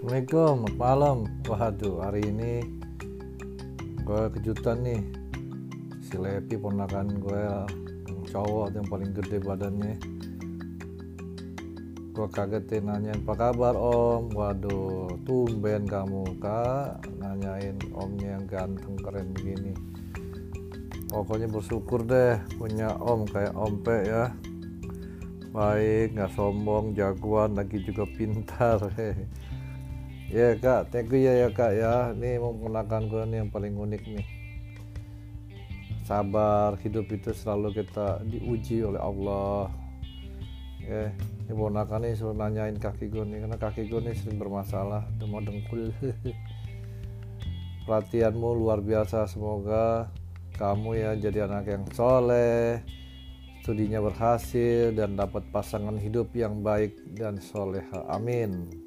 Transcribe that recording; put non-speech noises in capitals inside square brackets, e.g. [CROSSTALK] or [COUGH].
Assalamualaikum, malam. Waduh, hari ini gue kejutan nih. Si Lepi ponakan gue yang cowok yang paling gede badannya. Gue kagetin nanyain apa kabar om. Waduh, tumben kamu kak nanyain omnya yang ganteng keren begini. Pokoknya bersyukur deh punya om kayak om Pe ya baik nggak sombong jagoan lagi juga pintar [LAUGHS] ya kak. Thank you ya ya kak ya. Ini menggunakan gue nih yang paling unik nih. Sabar hidup itu selalu kita diuji oleh Allah. Ya ini ponakan nih suruh nanyain kaki gue nih karena kaki gue nih sering bermasalah. Mau dengkul. [LAUGHS] Perhatianmu luar biasa. Semoga kamu ya jadi anak yang soleh studinya berhasil dan dapat pasangan hidup yang baik dan soleha. Amin.